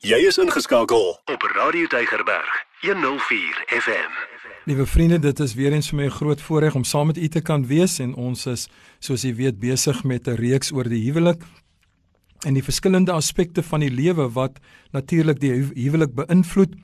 Jy is ingeskakel op Radio Deigerberg 104 FM. Liewe vriende, dit is weer eens vir my 'n groot voorreg om saam met u te kan wees en ons is soos u weet besig met 'n reeks oor die huwelik en die verskillende aspekte van die lewe wat natuurlik die huwelik beïnvloed.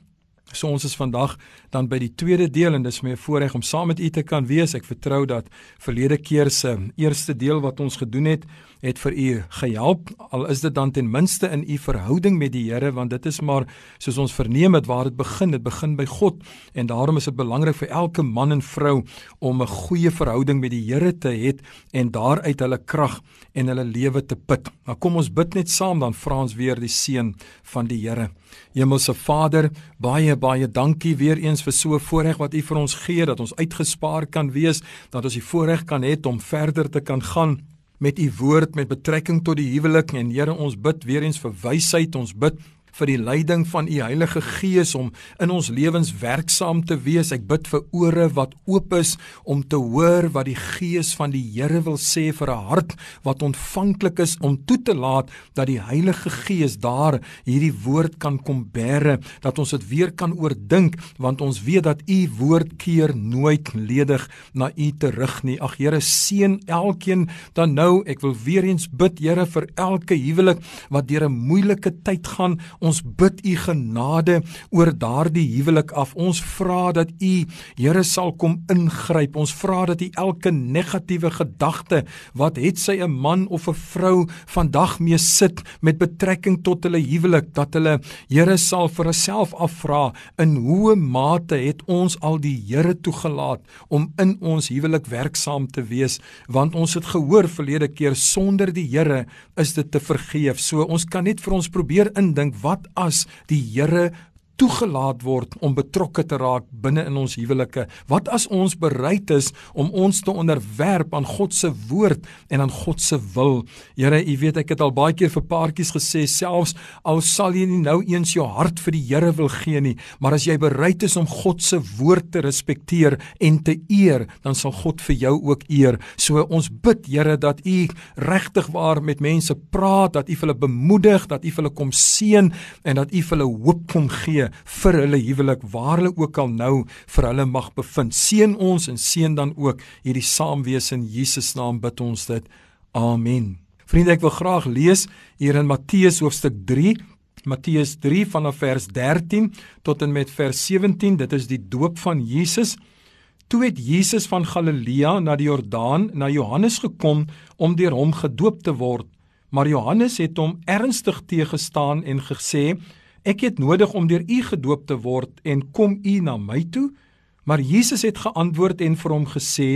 So ons is vandag dan by die tweede deel en dis my voorreg om saam met u te kan wees. Ek vertrou dat verlede keer se eerste deel wat ons gedoen het, het vir u gehelp al is dit dan ten minste in u verhouding met die Here want dit is maar soos ons verneem het waar dit begin dit begin by God en daarom is dit belangrik vir elke man en vrou om 'n goeie verhouding met die Here te hê en daaruit hulle krag en hulle lewe te put. Maar nou kom ons bid net saam dan vra ons weer die seën van die Here. Hemelse Vader, baie baie dankie weer eens vir so 'n voorreg wat U vir ons gee dat ons uitgespaar kan wees, dat ons die voorreg kan hê om verder te kan gaan met u woord met betrekking tot die huwelik. En Here ons bid weer eens vir wysheid ons bid vir die leiding van u Heilige Gees om in ons lewens werksaam te wees. Ek bid vir ore wat oop is om te hoor wat die Gees van die Here wil sê vir 'n hart wat ontvanklik is om toe te laat dat die Heilige Gees daar hierdie woord kan kom bære, dat ons dit weer kan oordink want ons weet dat u woord keer nooit ledig na u terug nie. Ag Here, seën elkeen dan nou. Ek wil weer eens bid Here vir elke huwelik wat deur 'n moeilike tyd gaan. Ons bid u genade oor daardie huwelik af. Ons vra dat u Here sal kom ingryp. Ons vra dat u elke negatiewe gedagte wat het sy 'n man of 'n vrou vandag mee sit met betrekking tot hulle huwelik dat hulle Here sal vir hulself afvra in hoe mate het ons al die Here toegelaat om in ons huwelik werksaam te wees want ons het gehoor verlede keer sonder die Here is dit te vergeef. So ons kan net vir ons probeer indink wat wat as die Here toegelaat word om betrokke te raak binne in ons huwelike? Wat as ons bereid is om ons te onderwerp aan God se woord en aan God se wil? Here, u weet ek het al baie keer vir paartjies gesê selfs al sal jy nie nou eens jou hart vir die Here wil gee nie, maar as jy bereid is om God se woord te respekteer en te eer, dan sal God vir jou ook eer. So ons bid Here dat u regtig waar met mense praat, dat u hulle bemoedig, dat u hulle kom seën en dat u hulle hoop kom gee vir hulle huwelik waar hulle ook al nou vir hulle mag bevind. Seën ons en seën dan ook hierdie saamwees in Jesus naam bid ons dit. Amen. Vriende, ek wil graag lees hier in Matteus hoofstuk 3 Matteus 3 vanaf vers 13 tot en met vers 17 dit is die doop van Jesus toe het Jesus van Galilea na die Jordaan na Johannes gekom om deur hom gedoop te word maar Johannes het hom ernstig teëgestaan en gesê Ek het nodig om deur U gedoop te word en kom U na my toe? Maar Jesus het geantwoord en vir hom gesê: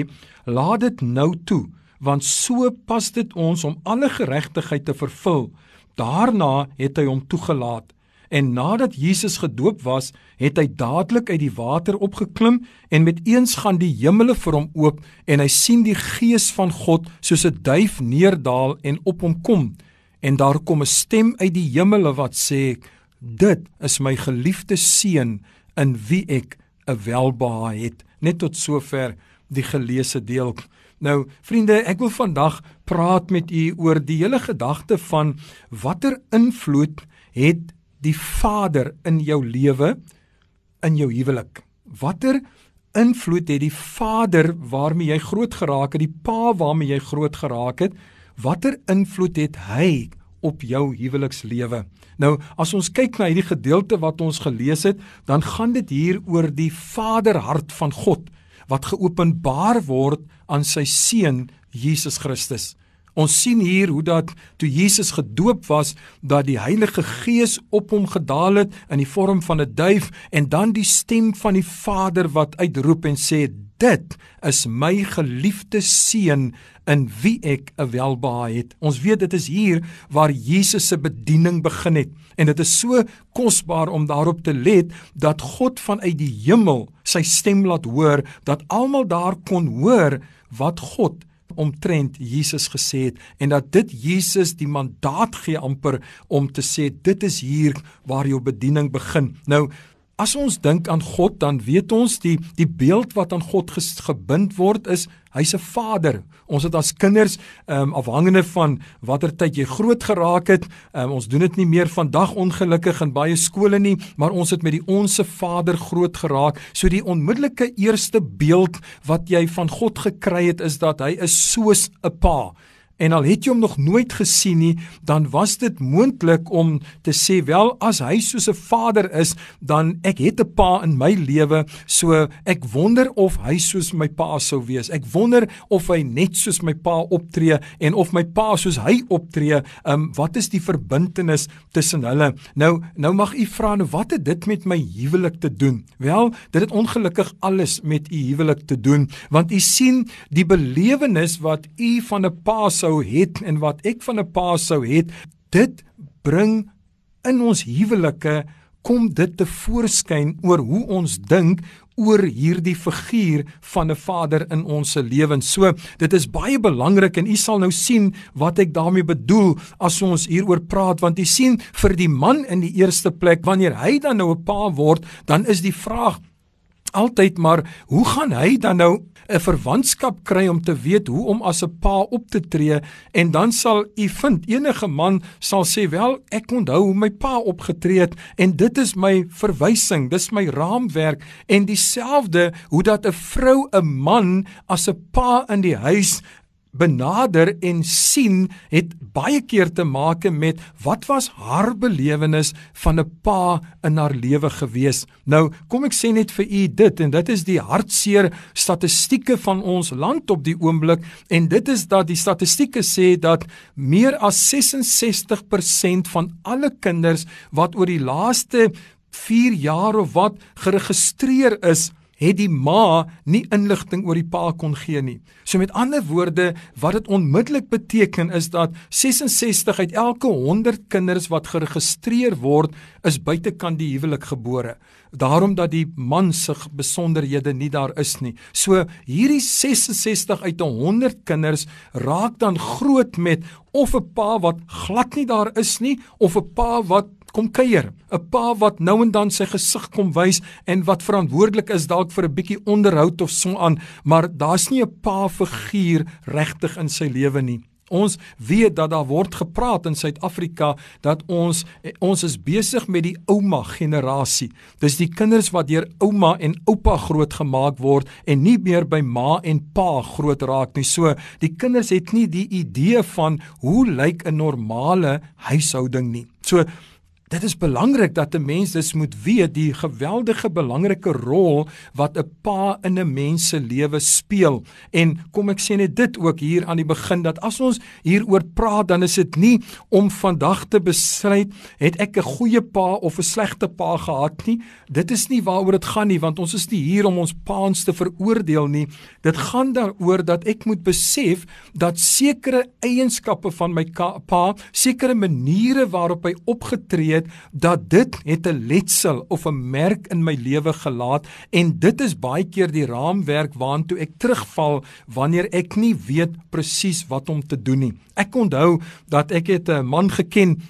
Laat dit nou toe, want so pas dit ons om alle geregtigheid te vervul. Daarna het hy hom toegelaat. En nadat Jesus gedoop was, het hy dadelik uit die water opgeklim en met eens gaan die hemele vir hom oop en hy sien die gees van God soos 'n duif neerdal en op hom kom. En daar kom 'n stem uit die hemele wat sê: Dit is my geliefde seun in wie ek 'n welbehae het. Net tot sover die geleesde deel. Nou, vriende, ek wil vandag praat met u oor die hele gedagte van watter invloed het die Vader in jou lewe in jou huwelik? Watter invloed het die Vader waarmee jy groot geraak het, die Pa waarmee jy groot geraak het? Watter invloed het hy op jou huwelikslewe? Nou, as ons kyk na hierdie gedeelte wat ons gelees het, dan gaan dit hier oor die Vaderhart van God wat geopenbaar word aan sy seun Jesus Christus. Ons sien hier hoe dat toe Jesus gedoop was, dat die Heilige Gees op hom gedaal het in die vorm van 'n duif en dan die stem van die Vader wat uitroep en sê: "Dit is my geliefde seun in wie ek 'n welbehae het." Ons weet dit is hier waar Jesus se bediening begin het en dit is so kosbaar om daarop te let dat God vanuit die hemel sy stem laat hoor dat almal daar kon hoor wat God omtrent Jesus gesê het en dat dit Jesus die mandaat gee amper om te sê dit is hier waar jou bediening begin. Nou as ons dink aan God, dan weet ons die die beeld wat aan God gebind word is hy's 'n Vader. Ons het as kinders ehm um, afhangende van watter tyd jy groot geraak het, um, ons doen dit nie meer vandag ongelukkig in baie skole nie, maar ons het met die onsse Vader groot geraak. So die onmiddellike eerste beeld wat jy van God gekry het is dat hy is soos 'n pa. En al het jy hom nog nooit gesien nie, dan was dit moontlik om te sê wel as hy soos 'n vader is, dan ek het 'n pa in my lewe, so ek wonder of hy soos my pa sou wees. Ek wonder of hy net soos my pa optree en of my pa soos hy optree. Um wat is die verbintenis tussen hulle? Nou nou mag u vra nou wat het dit met my huwelik te doen? Wel, dit het ongelukkig alles met u huwelik te doen, want u sien die belewenis wat u van 'n pa sou sou het en wat ek van 'n pa sou het, dit bring in ons huwelike kom dit te voorskyn oor hoe ons dink oor hierdie figuur van 'n vader in ons lewens. So, dit is baie belangrik en u sal nou sien wat ek daarmee bedoel as ons hieroor praat want u sien vir die man in die eerste plek wanneer hy dan nou 'n pa word, dan is die vraag altyd maar hoe gaan hy dan nou 'n verwantskap kry om te weet hoe om as 'n pa op te tree en dan sal u vind enige man sal sê wel ek onthou hoe my pa opgetree het en dit is my verwysing dis my raamwerk. En dieselfde hoe dat 'n vrou 'n man as 'n pa in die huis benader en sien het baie keer te maak met wat was haar belewenis van 'n pa in haar lewe gewees. Nou, kom ek sê net vir u dit en dit is die hartseer statistieke van ons land op die oomblik en dit is dat die statistieke sê dat meer as 66% van alle kinders wat oor die laaste 4 jaar of wat geregistreer is het die ma nie inligting oor die pa kon gee nie. So met ander woorde, wat dit onmiddellik beteken is dat 66 uit elke 100 kinders wat geregistreer word, is buitekant die huwelik gebore. Daarom dat die man se besonderhede nie daar is nie. So hierdie 66 uit 100 kinders raak dan groot met of 'n pa wat glad nie daar is nie of 'n pa wat kom kuier, 'n pa wat nou en dan sy gesig kom wys en wat verantwoordelik is dalk vir 'n bietjie onderhoud of so aan, maar daar's nie 'n pa figuur regtig in sy lewe nie. Ons weet dat daar word gepraat in Suid-Afrika dat ons ons is besig met die ouma generasie. Dis die kinders wat deur ouma en oupa grootgemaak word en nie meer by ma en pa groot raak nie. So die kinders het nie die idee van hoe lyk 'n normale huishouding nie. So Dit is belangrik dat 'n mens dus moet weet die geweldige belangrike rol wat 'n pa in 'n mens se lewe speel. En kom ek sê net dit ook hier aan die begin dat as ons hieroor praat, dan is dit nie om vandag te besluit het ek 'n goeie pa of 'n slegte pa gehad nie. Dit is nie waaroor dit gaan nie, want ons is nie hier om ons paans te veroordeel nie. Dit gaan daaroor dat ek moet besef dat sekere eienskappe van my pa, sekere maniere waarop hy opgetree het dat dit het 'n letsel of 'n merk in my lewe gelaat en dit is baie keer die raamwerk waantoe ek terugval wanneer ek nie weet presies wat om te doen nie. Ek onthou dat ek het 'n man geken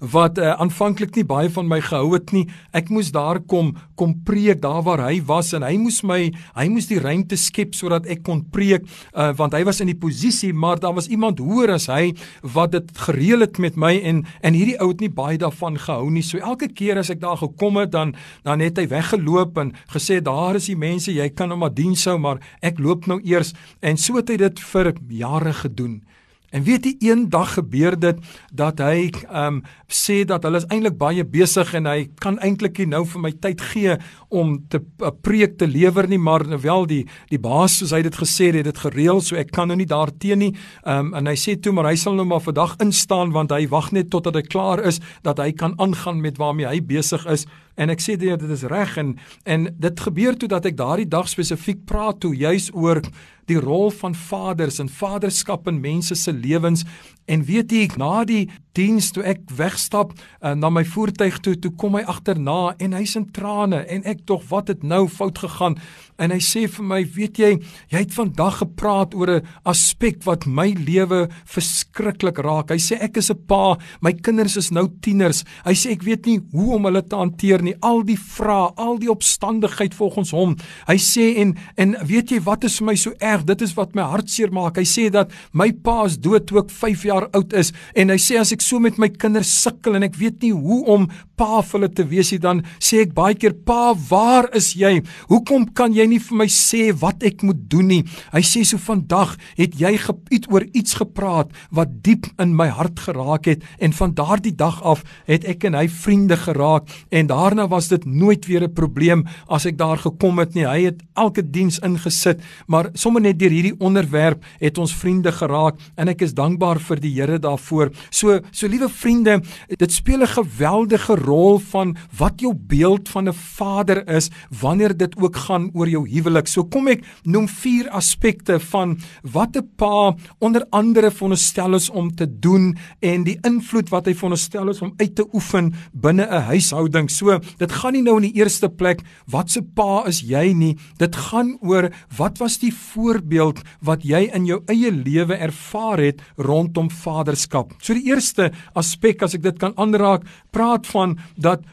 wat uh, aanvanklik nie baie van my gehou het nie. Ek moes daar kom kom preek daar waar hy was en hy moes my hy moes die ruimte skep sodat ek kon preek uh, want hy was in die posisie maar daar was iemand hoër as hy wat dit gereël het met my en en hierdie ou het nie baie daarvan gehou nie. So elke keer as ek daar gekom het dan dan het hy weggeloop en gesê daar is die mense jy kan hom maar dien sou maar ek loop nou eers en so het hy dit vir jare gedoen. En weet jy eendag gebeur dit dat hy ehm um, sê dat hulle is eintlik baie besig en hy kan eintlik nie nou vir my tyd gee om te 'n preek te lewer nie maar nou wel die die baas soos hy dit gesê het dit gereël so ek kan nou nie daarteen nie. Ehm um, en hy sê toe maar hy sal nou maar vandag instaan want hy wag net totdat hy klaar is dat hy kan aangaan met waarmee hy besig is. En ek sê dit is reg en en dit gebeur toe dat ek daardie dag spesifiek praat toe juis oor die rol van vaders en vaderskap in mense se lewens. En weet jy na die diens toe ek wegstap uh, na my voertuig toe toe kom hy agterna en hy's in trane en ek tog wat het nou fout gegaan en hy sê vir my weet jy jy het vandag gepraat oor 'n aspek wat my lewe verskriklik raak hy sê ek is 'n pa my kinders is nou tieners hy sê ek weet nie hoe om hulle te hanteer nie. Al die vrae, al die opstandigheid volgens hom. Hy sê en en weet jy wat is vir my so erg? Dit is wat my hart seer maak. Hy sê dat my pa is dood toe ek 5 jaar oud is en hy sê as so met my kinders sukkel en ek weet nie hoe om pa vir hulle te wees nie, dan sê ek baie keer pa, waar is jy? Hoekom kan jy nie vir my sê wat ek moet doen nie? Hy sê so vandag het jy iets oor iets gepraat wat diep in my hart geraak het en van daardie dag af het ek en hy vriende geraak en daarna was dit nooit weer 'n probleem as ek daar gekom het nie. Hy het elke diens ingesit, maar sommer net deur hierdie onderwerp het ons vriende geraak en ek is dankbaar vir die Here daarvoor. So so liewe vriende, dit speel 'n geweldige rol van wat jou beeld van 'n vader is wanneer dit ook gaan oor jou huwelik. So kom ek noem vier aspekte van wat 'n pa onder andere veronderstel is om te doen en die invloed wat hy veronderstel is om uit te oefen binne 'n huishouding. So, dit gaan nie nou in die eerste plek wat se pa is jy nie. Dit gaan oor wat was die voorbeeld wat jy in jou eie lewe ervaar het rondom vaderskap. So die eerste aspek as ek dit kan aanraak, praat van dat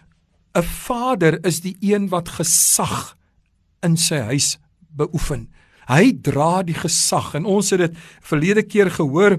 'n vader is die een wat gesag in sy huis beoefen. Hy dra die gesag en ons het dit verlede keer gehoor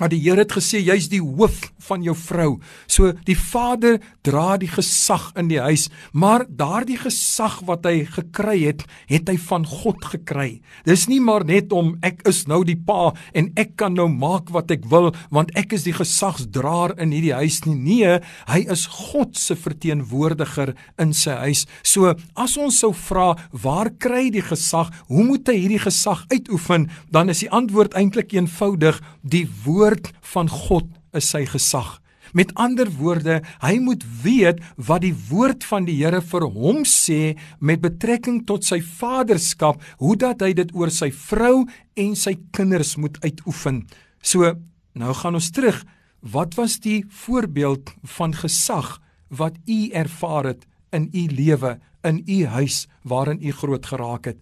Maar die Here het gesê jy's die hoof van jou vrou. So die vader dra die gesag in die huis, maar daardie gesag wat hy gekry het, het hy van God gekry. Dis nie maar net om ek is nou die pa en ek kan nou maak wat ek wil want ek is die gesagsdraer in hierdie huis nie. Nee, hy is God se verteenwoordiger in sy huis. So as ons sou vra, waar kry die gesag? Hoe moet hy hierdie gesag uitoefen? Dan is die antwoord eintlik eenvoudig, die woord woord van God is sy gesag. Met ander woorde, hy moet weet wat die woord van die Here vir hom sê met betrekking tot sy vaderskap, hoe dat hy dit oor sy vrou en sy kinders moet uitoefen. So, nou gaan ons terug. Wat was die voorbeeld van gesag wat u ervaar het in u lewe, in u huis waarin u groot geraak het?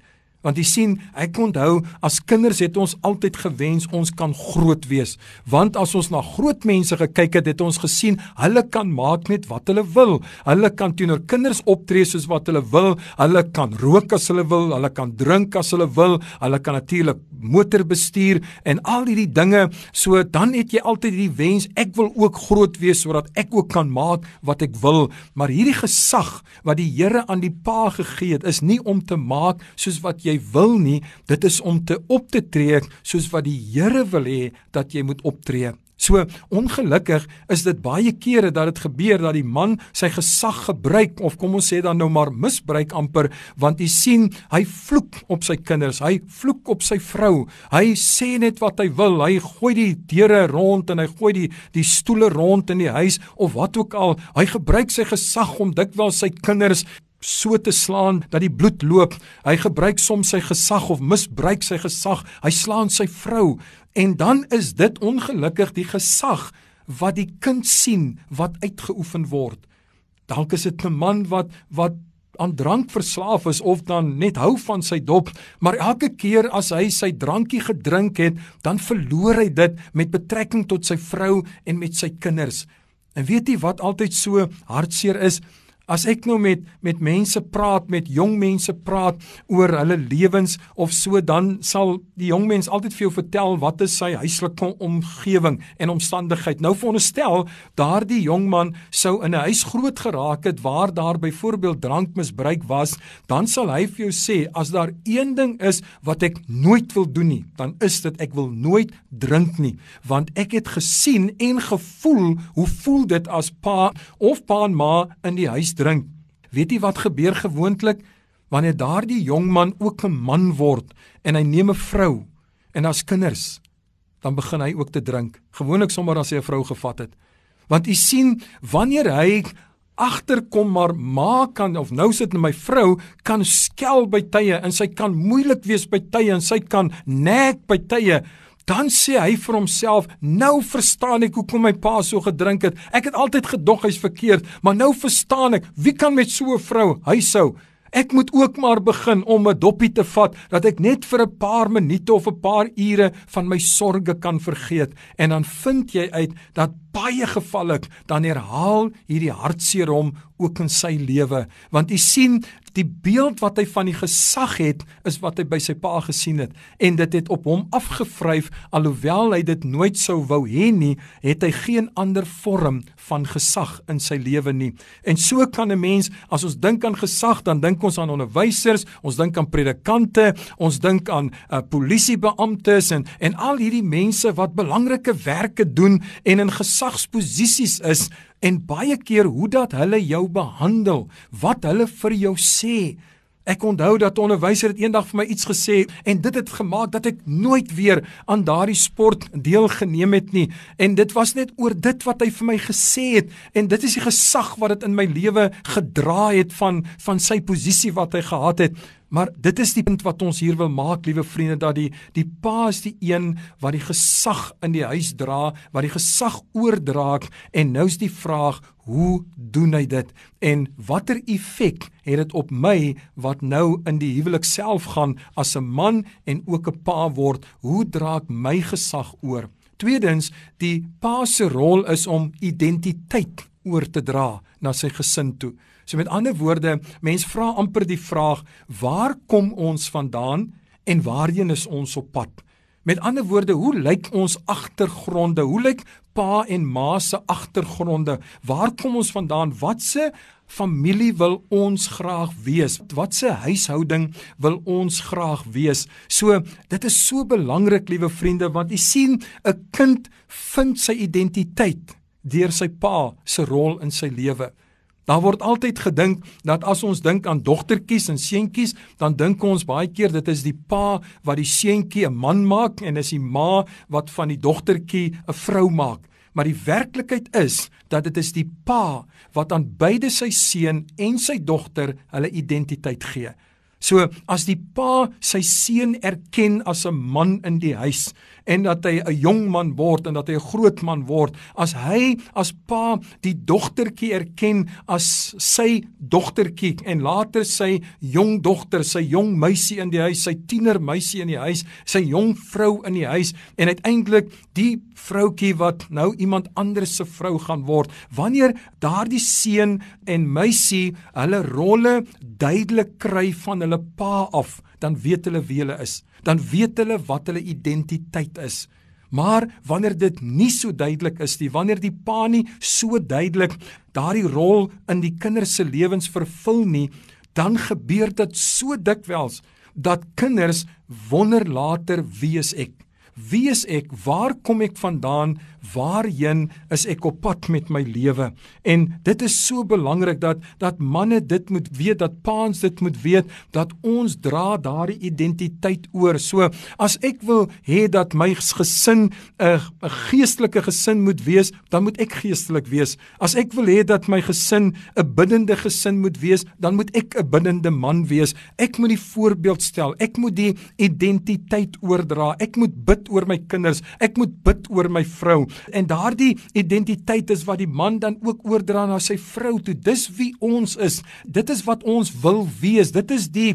Want jy sien, ek onthou as kinders het ons altyd gewens ons kan groot wees. Want as ons na groot mense gekyk het, het ons gesien hulle kan maak net wat hulle wil. Hulle kan teenoor kinders optree soos wat hulle wil. Hulle kan rook as hulle wil, hulle kan drink as hulle wil. Hulle kan natuurlik motor bestuur en al hierdie dinge. So dan het jy altyd hierdie wens, ek wil ook groot wees sodat ek ook kan maak wat ek wil. Maar hierdie gesag wat die Here aan die pa gegee het, is nie om te maak soos wat jy wil nie, dit is om te op te tree soos wat die Here wil hê dat jy moet optree. So ongelukkig is dit baie kere dat dit gebeur dat die man sy gesag gebruik of kom ons sê dan nou maar misbruik amper want jy sien hy vloek op sy kinders, hy vloek op sy vrou. Hy sê net wat hy wil. Hy gooi die deure rond en hy gooi die die stoele rond in die huis of wat ook al. Hy gebruik sy gesag om dikwels sy kinders so te slaan dat die bloed loop. Hy gebruik soms sy gesag of misbruik sy gesag. Hy slaan sy vrou en dan is dit ongelukkig die gesag wat die kind sien wat uitgeoefen word. Dalk is dit 'n man wat wat aan drank verslaaf is of dan net hou van sy dop, maar elke keer as hy sy drankie gedrink het, dan verloor hy dit met betrekking tot sy vrou en met sy kinders. En weet jy wat altyd so hartseer is? As ek nou met met mense praat, met jong mense praat oor hulle lewens of so, dan sal die jong mens altyd vir jou vertel wat is sy huislike omgewing en omstandigheid. Nou veronderstel daardie jong man sou in 'n huis groot geraak het waar daar byvoorbeeld drankmisbruik was, dan sal hy vir jou sê as daar een ding is wat ek nooit wil doen nie, dan is dit ek wil nooit drink nie, want ek het gesien en gevoel hoe voel dit as pa of pa en ma in die huis drink. Weet jy wat gebeur gewoonlik wanneer daardie jong man ook 'n man word en hy neem 'n vrou en as kinders dan begin hy ook te drink. Gewoonlik sommer as hy 'n vrou gevat het. Want u sien wanneer hy agterkom maar ma kan of nou sit my vrou kan skel by tye en sy kan moeilik wees by tye en sy kan nek by tye dan sê hy vir homself nou verstaan ek hoekom my pa so gedrink het. Ek het altyd gedog hy's verkeerd maar nou verstaan ek. Wie kan met so 'n vrou hy sou Ek moet ook maar begin om 'n doppie te vat dat ek net vir 'n paar minute of 'n paar ure van my sorges kan vergeet. En dan vind jy uit dat baie gevalle dan herhaal hierdie hartseer hom ook in sy lewe. Want u sien die beeld wat hy van die gesag het is wat hy by sy pa gesien het. En dit het op hom afgevryf alhoewel hy dit nooit sou wou hê nie het hy geen ander vorm van gesag in sy lewe nie. En so kan 'n mens as ons dink aan gesag dan dink ons aan onderwysers ons dink aan predikante ons dink aan uh, polisiebeamptes en en al hierdie mense wat belangrike werke doen en in gesagsposisies is en baie keer hoe dat hulle jou behandel, wat hulle vir jou sê. Ek onthou dat 'n onderwyser het eendag vir my iets gesê en dit het gemaak dat ek nooit weer aan daardie sport deelgeneem het nie. En dit was net oor dit wat hy vir my gesê het. En dit is die gesag wat dit in my lewe gedra het van van sy posisie wat hy gehad het Maar dit is die punt wat ons hier wil maak, liewe vriende, dat die die pa is die een wat die gesag in die huis dra, wat die gesag oordra en nou is die vraag, hoe doen hy dit en watter effek het dit op my wat nou in die huwelik self gaan as 'n man en ook 'n pa word? Hoe dra ek my gesag oor? Tweedens, die pa se rol is om identiteit oor te dra na sy gesin toe. So met ander woorde, mens vra amper die vraag, waar kom ons vandaan en waarheen is ons op pad? Met ander woorde, hoe lyk ons agtergronde? Hoe lyk pa en ma se agtergronde? Waar kom ons vandaan? Watse familie wil ons graag wees? Watse huishouding wil ons graag wees? So, dit is so belangrik, liewe vriende, want u sien, 'n kind vind sy identiteit deur sy pa se rol in sy lewe. Daar word altyd gedink dat as ons dink aan dogtertjies en seentjies, dan dink ons baie keer dit is die pa wat die seentjie 'n man maak en is die ma wat van die dogtertjie 'n vrou maak. Maar die werklikheid is dat dit is die pa wat aan beide sy seun en sy dogter hulle identiteit gee. So as die pa sy seun erken as 'n man in die huis en dat hy 'n jong man word en dat hy 'n groot man word, as hy as pa die dogtertjie erken as sy dogtertjie en later sy jong dogter, sy jong meisie in die huis, sy tiener meisie in die huis, sy jong vrou in die huis en uiteindelik die vroutjie wat nou iemand anders se vrou gaan word, wanneer daardie seun en meisie hulle rolle duidelik kry van hulle pa af, dan weet hulle wie hulle is. Dan weet hulle wat hulle identiteit is. Maar wanneer dit nie so duidelik is nie, wanneer die pa nie so duidelik daardie rol in die kinders se lewens vervul nie, dan gebeur dit so dikwels dat kinders wonder later wie is ek? Wie is ek? Waar kom ek vandaan? Waarheen is ek op pad met my lewe? En dit is so belangrik dat dat manne dit moet weet, dat paans dit moet weet dat ons dra daardie identiteit oor. So as ek wil hê dat my gesin 'n 'n geestelike gesin moet wees, dan moet ek geestelik wees. As ek wil hê dat my gesin 'n biddende gesin moet wees, dan moet ek 'n biddende man wees. Ek moet die voorbeeld stel. Ek moet die identiteit oordra. Ek moet bid oor my kinders, ek moet bid oor my vrou. En daardie identiteit is wat die man dan ook oordra na sy vrou toe. Dis wie ons is. Dit is wat ons wil wees. Dit is die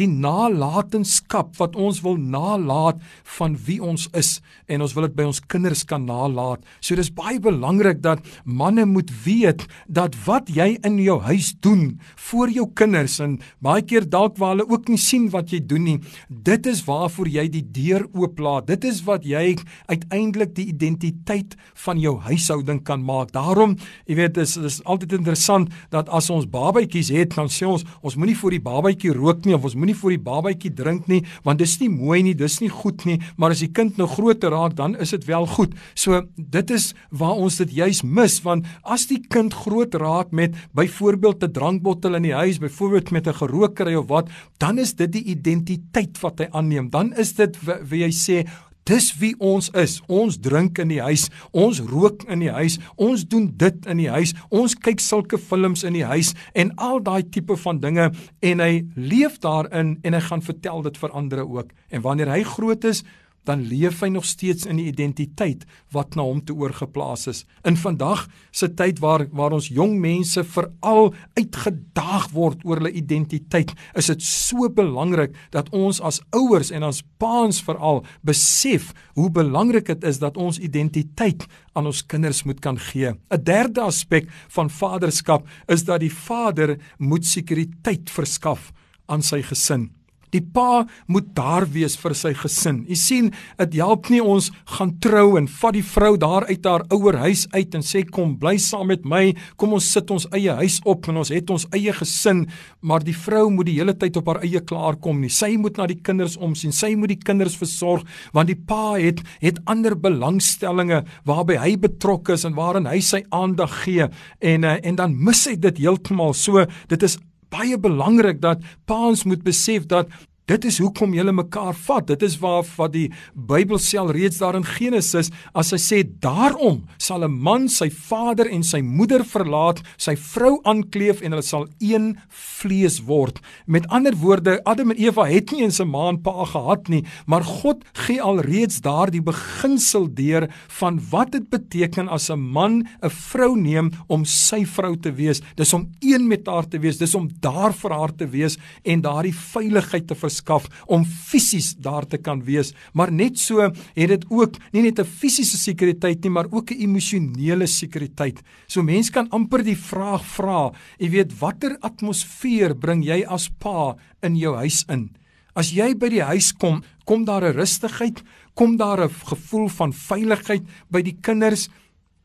die nalatenskap wat ons wil nalat van wie ons is en ons wil dit by ons kinders kan nalat. So dis baie belangrik dat manne moet weet dat wat jy in jou huis doen vir jou kinders en baie keer dalk waar hulle ook nie sien wat jy doen nie, dit is waarvoor jy die deur ooplaat. Dit is wat jy uiteindelik die identiteit van jou huishouding kan maak. Daarom, jy weet, dis is altyd interessant dat as ons babatjies het, dan sê ons ons moenie vir die babatjie rook nie of ons moenie moenie vir die babatjie drink nie want dis nie mooi nie, dis nie goed nie, maar as die kind nou groter raak dan is dit wel goed. So dit is waar ons dit juis mis want as die kind groot raak met byvoorbeeld 'n drankbottel in die huis, byvoorbeeld met 'n gerookery of wat, dan is dit die identiteit wat hy aanneem. Dan is dit wie hy sê Dis wie ons is. Ons drink in die huis, ons rook in die huis, ons doen dit in die huis, ons kyk sulke films in die huis en al daai tipe van dinge en hy leef daarin en hy gaan vertel dit vir ander ook. En wanneer hy groot is, dan leef hy nog steeds in die identiteit wat na hom toe oorgeplaas is. In vandag se tyd waar waar ons jong mense veral uitgedaag word oor hulle identiteit, is dit so belangrik dat ons as ouers en as paans veral besef hoe belangrik dit is dat ons identiteit aan ons kinders moet kan gee. 'n Derde aspek van vaderskap is dat die vader moet sekuriteit verskaf aan sy gesin. Die pa moet daar wees vir sy gesin. U sien, dit help nie ons gaan trou en vat die vrou daar uit haar ouer huis uit en sê kom bly saam met my, kom ons sit ons eie huis op en ons het ons eie gesin, maar die vrou moet die hele tyd op haar eie klaar kom nie. Sy moet na die kinders omsien, sy moet die kinders versorg want die pa het het ander belangstellings waarby hy betrokke is en waarin hy sy aandag gee en eh, en dan mis hy dit heeltemal. So dit is baie belangrik dat paans moet besef dat Dit is hoekom julle mekaar vat. Dit is waar wat die Bybel sê reeds daar in Genesis as hy sê daarom sal 'n man sy vader en sy moeder verlaat, sy vrou aankleef en hulle sal een vlees word. Met ander woorde, Adam en Eva het nie eens 'n ma en pa gehad nie, maar God gee alreeds daardie beginsel deur van wat dit beteken as 'n man 'n vrou neem om sy vrou te wees. Dis om een met haar te wees, dis om daar vir haar te wees en daardie veiligheid te verskaf verskaf om fisies daar te kan wees, maar net so het dit ook nie net 'n fisiese sekuriteit nie, maar ook 'n emosionele sekuriteit. So mense kan amper die vraag vra, jy weet watter atmosfeer bring jy as pa in jou huis in? As jy by die huis kom, kom daar 'n rustigheid, kom daar 'n gevoel van veiligheid by die kinders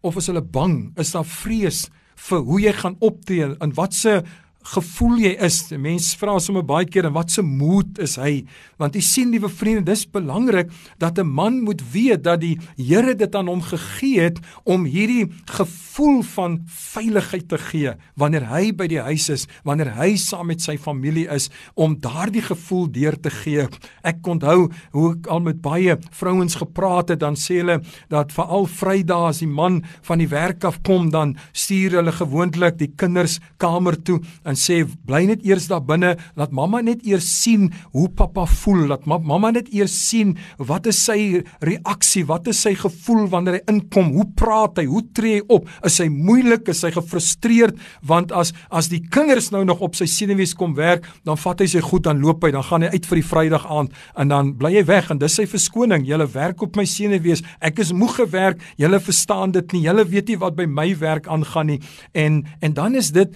of is hulle bang? Is daar vrees vir hoe jy gaan optree en watse gevoel jy is. Mense vra sommer baie keer en wat se moed is hy? Want jy sien liewe vriende, dis belangrik dat 'n man moet weet dat die Here dit aan hom gegee het om hierdie gevoel van veiligheid te gee wanneer hy by die huis is, wanneer hy saam met sy familie is om daardie gevoel deur te gee. Ek onthou hoe ek al met baie vrouens gepraat het, dan sê hulle dat veral Vrydae as die man van die werk af kom, dan stuur hulle gewoonlik die kinders kamer toe en en sê bly net eers daar binne, laat mamma net eers sien hoe pappa voel, laat ma mamma net eers sien wat is sy reaksie, wat is sy gevoel wanneer hy inkom, hoe praat hy, hoe tree hy op, is hy moeilik, is hy gefrustreerd, want as as die kinders nou nog op sy senuwees kom werk, dan vat hy sy goed dan loop hy, dan gaan hy uit vir die Vrydag aand en dan bly hy weg en dis sy verskoning. Julle werk op my senuwees. Ek is moeg gewerk. Julle verstaan dit nie. Julle weet nie wat by my werk aangaan nie. En en dan is dit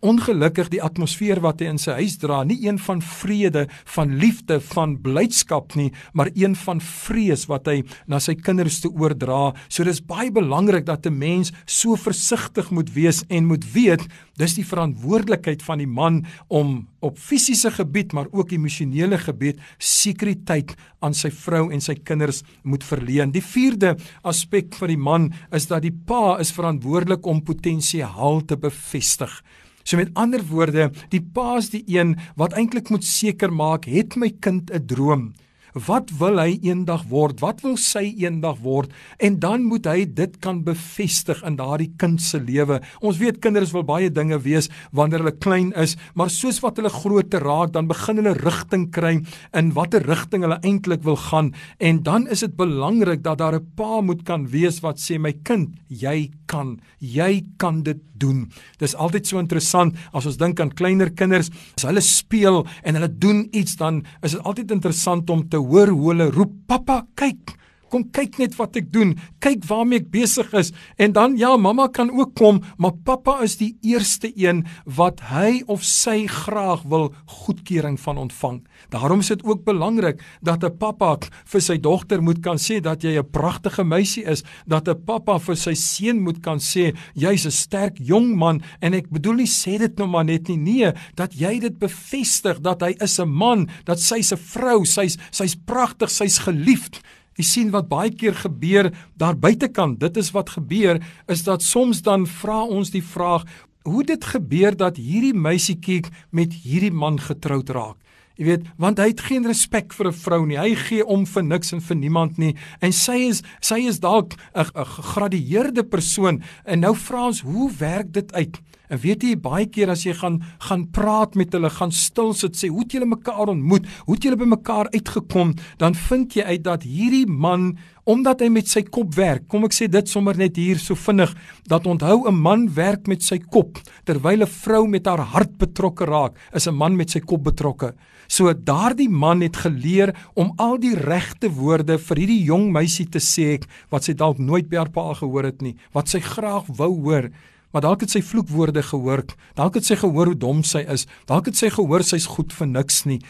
ongelukkig die atmosfeer wat hy in sy huis dra, nie een van vrede, van liefde, van blydskap nie, maar een van vrees wat hy na sy kinders te oordra. So dis baie belangrik dat 'n mens so versigtig moet wees en moet weet dis die verantwoordelikheid van die man om op fisiese gebied maar ook emosionele gebied sekuriteit aan sy vrou en sy kinders moet verleen. Die vierde aspek van die man is dat die pa is verantwoordelik om potensiaal te bevestig. So met ander woorde, die pa is die een wat eintlik moet seker maak het my kind 'n droom. Wat wil hy eendag word? Wat wil sy eendag word? En dan moet hy dit kan bevestig in daardie kind se lewe. Ons weet kinders wil baie dinge wees wanneer hulle klein is, maar soos wat hulle groter raak, dan begin hulle rigting kry in watter rigting hulle eintlik wil gaan. En dan is dit belangrik dat daar 'n pa moet kan wees wat sê my kind, jy kan. Jy kan dit doen. Dis altyd so interessant as ons dink aan kleiner kinders, as hulle speel en hulle doen iets dan is dit altyd interessant om te hoor hoe hulle roep pappa kyk kom kyk net wat ek doen. Kyk waarmee ek besig is. En dan ja mamma kan ook kom maar pappa is die eerste een wat hy of sy graag wil goedkeuring van ontvang. Daarom is dit ook belangrik dat 'n pappa vir sy dogter moet kan sê dat jy 'n pragtige meisie is dat 'n pappa vir sy seun moet kan sê jy's 'n sterk jong man. En ek bedoel nie sê dit nou maar net nie. Nee dat jy dit bevestig dat hy is 'n man dat sy's 'n vrou sy's sy's pragtig sy's geliefd Jy sien wat baie keer gebeur daar buitekant. Dit is wat gebeur is dat soms dan vra ons die vraag, hoe dit gebeur dat hierdie meisietjie met hierdie man getroud raak. Jy weet, want hy het geen respek vir 'n vrou nie. Hy gee om vir niks en vir niemand nie. En sy is sy is dalk 'n gegradueerde persoon. En nou vra ons, hoe werk dit uit? En weet jy baie keer as jy gaan gaan praat met hulle, gaan stil sit sê, "Hoe het julle mekaar ontmoet? Hoe het julle by mekaar uitgekom?" Dan vind jy uit dat hierdie man omdat hy met sy kop werk. Kom ek sê dit sommer net hier so vinnig dat onthou 'n man werk met sy kop terwyl 'n vrou met haar hart betrokke raak, is 'n man met sy kop betrokke. So daardie man het geleer om al die regte woorde vir hierdie jong meisie te sê wat sy dalk nooit by haar pa gehoor het nie, wat sy graag wou hoor. Maar dalk het sy vloekwoorde gehoor. Dalk het sy gehoor hoe dom sy is. Dalk het sy gehoor sy's goed vir niks nie.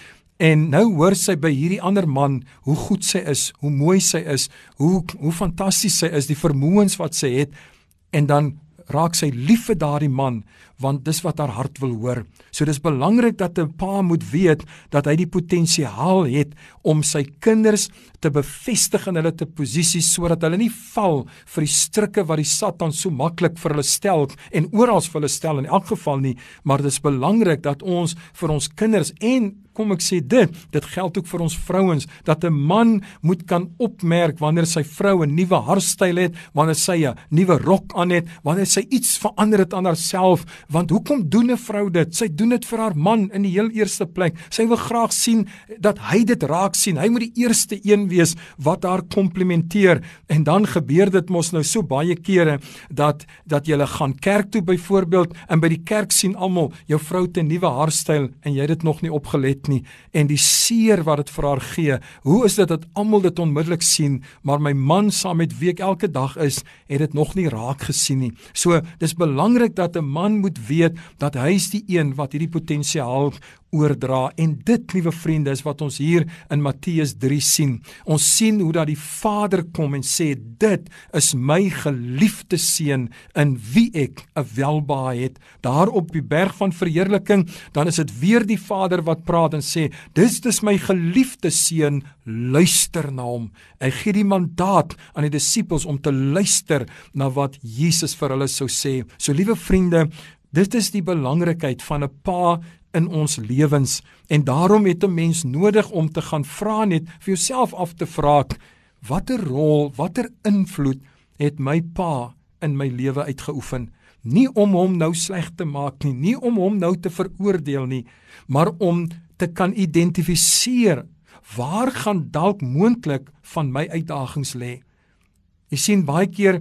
En nou hoor sy by hierdie ander man hoe goed sy is, hoe mooi sy is, hoe hoe fantasties sy is, die vermoëns wat sy het. En dan raak sy lief vir daardie man want dis wat haar hart wil hoor. So dis belangrik dat 'n pa moet weet dat hy die potensiaal het om sy kinders te bevestig in hulle te posisies sodat hulle nie val vir die strikke wat die Satan so maklik vir hulle stel en oral vir hulle stel in elk geval nie, maar dis belangrik dat ons vir ons kinders en kom ek sê dit, dit geld ook vir ons vrouens dat 'n man moet kan opmerk wanneer sy vrou 'n nuwe haarstyl het, wanneer sy 'n nuwe rok aan het, wanneer sy iets verander het aan haarself, Want hoekom doen 'n vrou dit? Sy doen dit vir haar man in die heel eerste plek. Sy wil graag sien dat hy dit raak sien. Hy moet die eerste een wees wat haar komplimenteer. En dan gebeur dit mos nou so baie kere dat dat jy gaan kerk toe byvoorbeeld en by die kerk sien almal jou vrou te nuwe haarstyl en jy het dit nog nie opgelet nie en die seer wat dit vir haar gee. Hoe is dit dat almal dit onmiddellik sien, maar my man saam met wie ek elke dag is, het dit nog nie raak gesien nie. So dis belangrik dat 'n man moet weet dat hy is die een wat hierdie potensiaal oordra en dit liewe vriende is wat ons hier in Matteus 3 sien. Ons sien hoe dat die Vader kom en sê dit is my geliefde seun in wie ek 'n welbehae het. Daar op die berg van verheerliking, dan is dit weer die Vader wat praat en sê dis dis my geliefde seun, luister na hom. Hy gee die mandaat aan die disippels om te luister na wat Jesus vir hulle sou sê. So liewe vriende, Dit is die belangrikheid van 'n pa in ons lewens en daarom het 'n mens nodig om te gaan vra net vir jouself af te vra watter rol, watter invloed het my pa in my lewe uitgeoefen? Nie om hom nou sleg te maak nie, nie om hom nou te veroordeel nie, maar om te kan identifiseer waar gaan dalk moontlik van my uitdagings lê. Jy sien baie keer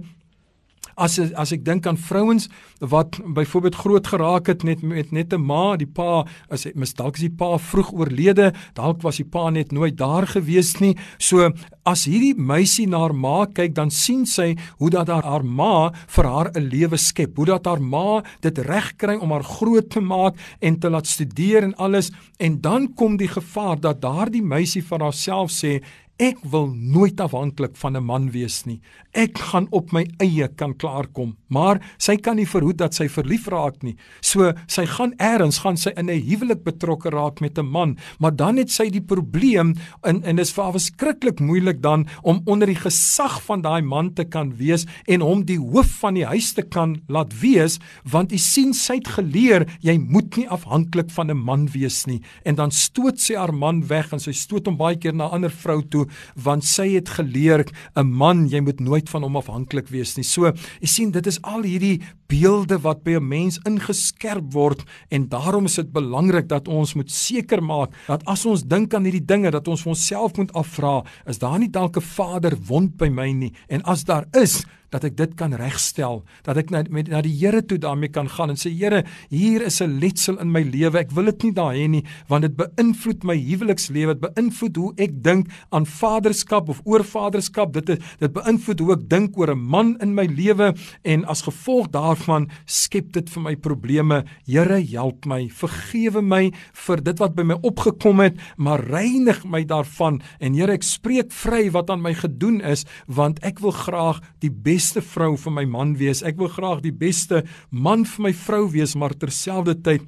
as as ek dink aan vrouens wat byvoorbeeld groot geraak het net met net 'n ma, die pa as mis dalk is die pa vroeg oorlede, dalk was die pa net nooit daar gewees nie. So as hierdie meisie na haar ma kyk, dan sien sy hoe dat haar, haar ma vir haar 'n lewe skep, hoe dat haar ma dit reg kry om haar groot te maak en te laat studeer en alles en dan kom die gevaar dat daardie meisie vir haarself sê Ek wil nooit afhanklik van 'n man wees nie. Ek gaan op my eie kan klaarkom, maar sy kan nie verhoed dat sy verlief raak nie. So sy gaan eers gaan sy in 'n huwelik betrokke raak met 'n man, maar dan het sy die probleem en en dit is vir haar verskriklik moeilik dan om onder die gesag van daai man te kan wees en hom die hoof van die huis te kan laat wees, want u sien sy het geleer jy moet nie afhanklik van 'n man wees nie. En dan stoot sy haar man weg en sy stoot hom baie keer na ander vrou toe want sy het geleer 'n man jy moet nooit van hom afhanklik wees nie. So, jy sien dit is al hierdie beelde wat by 'n mens ingeskerp word en daarom is dit belangrik dat ons moet seker maak dat as ons dink aan hierdie dinge dat ons vir onsself moet afvra, is daar nie dalk 'n vader wond by my nie en as daar is, dat ek dit kan regstel, dat ek na met na die Here toe daarmee kan gaan en sê Here, hier is 'n letsel in my lewe. Ek wil dit nie daar hê nie, want dit beïnvloed my huwelikslewe, dit beïnvloed hoe ek dink aan vaderskap of oorvaderskap. Dit dit beïnvloed hoe ek dink oor 'n man in my lewe en as gevolg daarvan skep dit vir my probleme. Here, help my, vergewe my vir dit wat by my opgekom het, maar reinig my daarvan en Here, ek spreek vry wat aan my gedoen is, want ek wil graag die beste beste vrou vir my man wees. Ek wil graag die beste man vir my vrou wees, maar terselfdertyd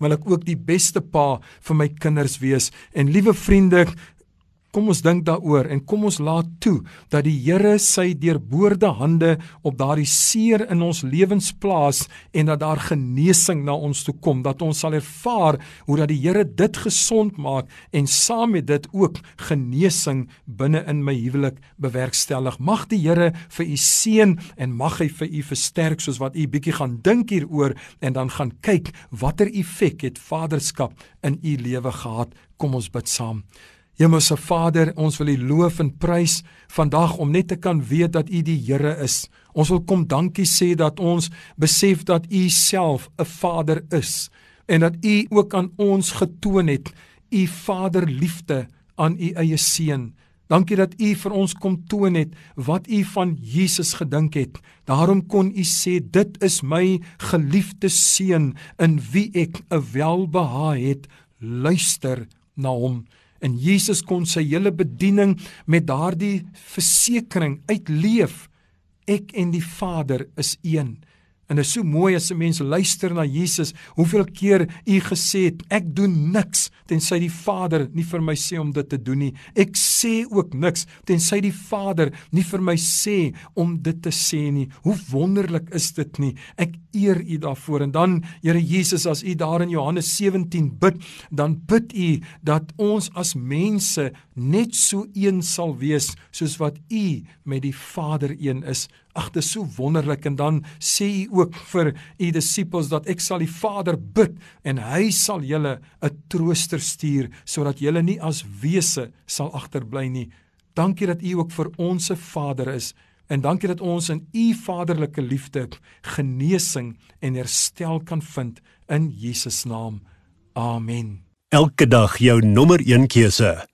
wil ek ook die beste pa vir my kinders wees. En liewe vriende, Kom ons dink daaroor en kom ons laat toe dat die Here sy deurboorde hande op daardie seer in ons lewens plaas en dat daar genesing na ons toe kom, dat ons sal ervaar hoe dat die Here dit gesond maak en saam met dit ook genesing binne in my huwelik bewerkstellig. Mag die Here vir u seën en mag hy vir u versterk soos wat u bietjie gaan dink hieroor en dan gaan kyk watter effek het vaderskap in u lewe gehad. Kom ons bid saam. Hemelse Vader, ons wil U loof en prys vandag om net te kan weet dat U die Here is. Ons wil kom dankie sê dat ons besef dat U self 'n Vader is en dat U ook aan ons getoon het U Vaderliefde aan U eie seun. Dankie dat U vir ons kom toon het wat U van Jesus gedink het. Daarom kon U sê dit is my geliefde seun in wie ek 'n welbehae het. Luister na hom. En Jesus kon sy hele bediening met daardie versekering uitleef. Ek en die Vader is een. En dit is so mooi as 'n mens luister na Jesus, hoeveel keer u gesê het ek doen niks tensy die Vader nie vir my sê om dit te doen nie. Ek sê ook niks tensy die Vader nie vir my sê om dit te sê nie. Hoe wonderlik is dit nie? Ek eer u daarvoor. En dan Here Jesus, as u daar in Johannes 17 bid, dan bid u dat ons as mense net so een sal wees soos wat u met die Vader een is. Ag, dit is so wonderlik en dan sê u ook vir u disippels dat ek sal die Vader bid en hy sal julle 'n trooster stuur sodat julle nie as wese sal agterbly nie. Dankie dat u ook vir ons se Vader is en dankie dat ons in u vaderlike liefde genesing en herstel kan vind in Jesus naam. Amen. Elke dag jou nommer 1 keuse.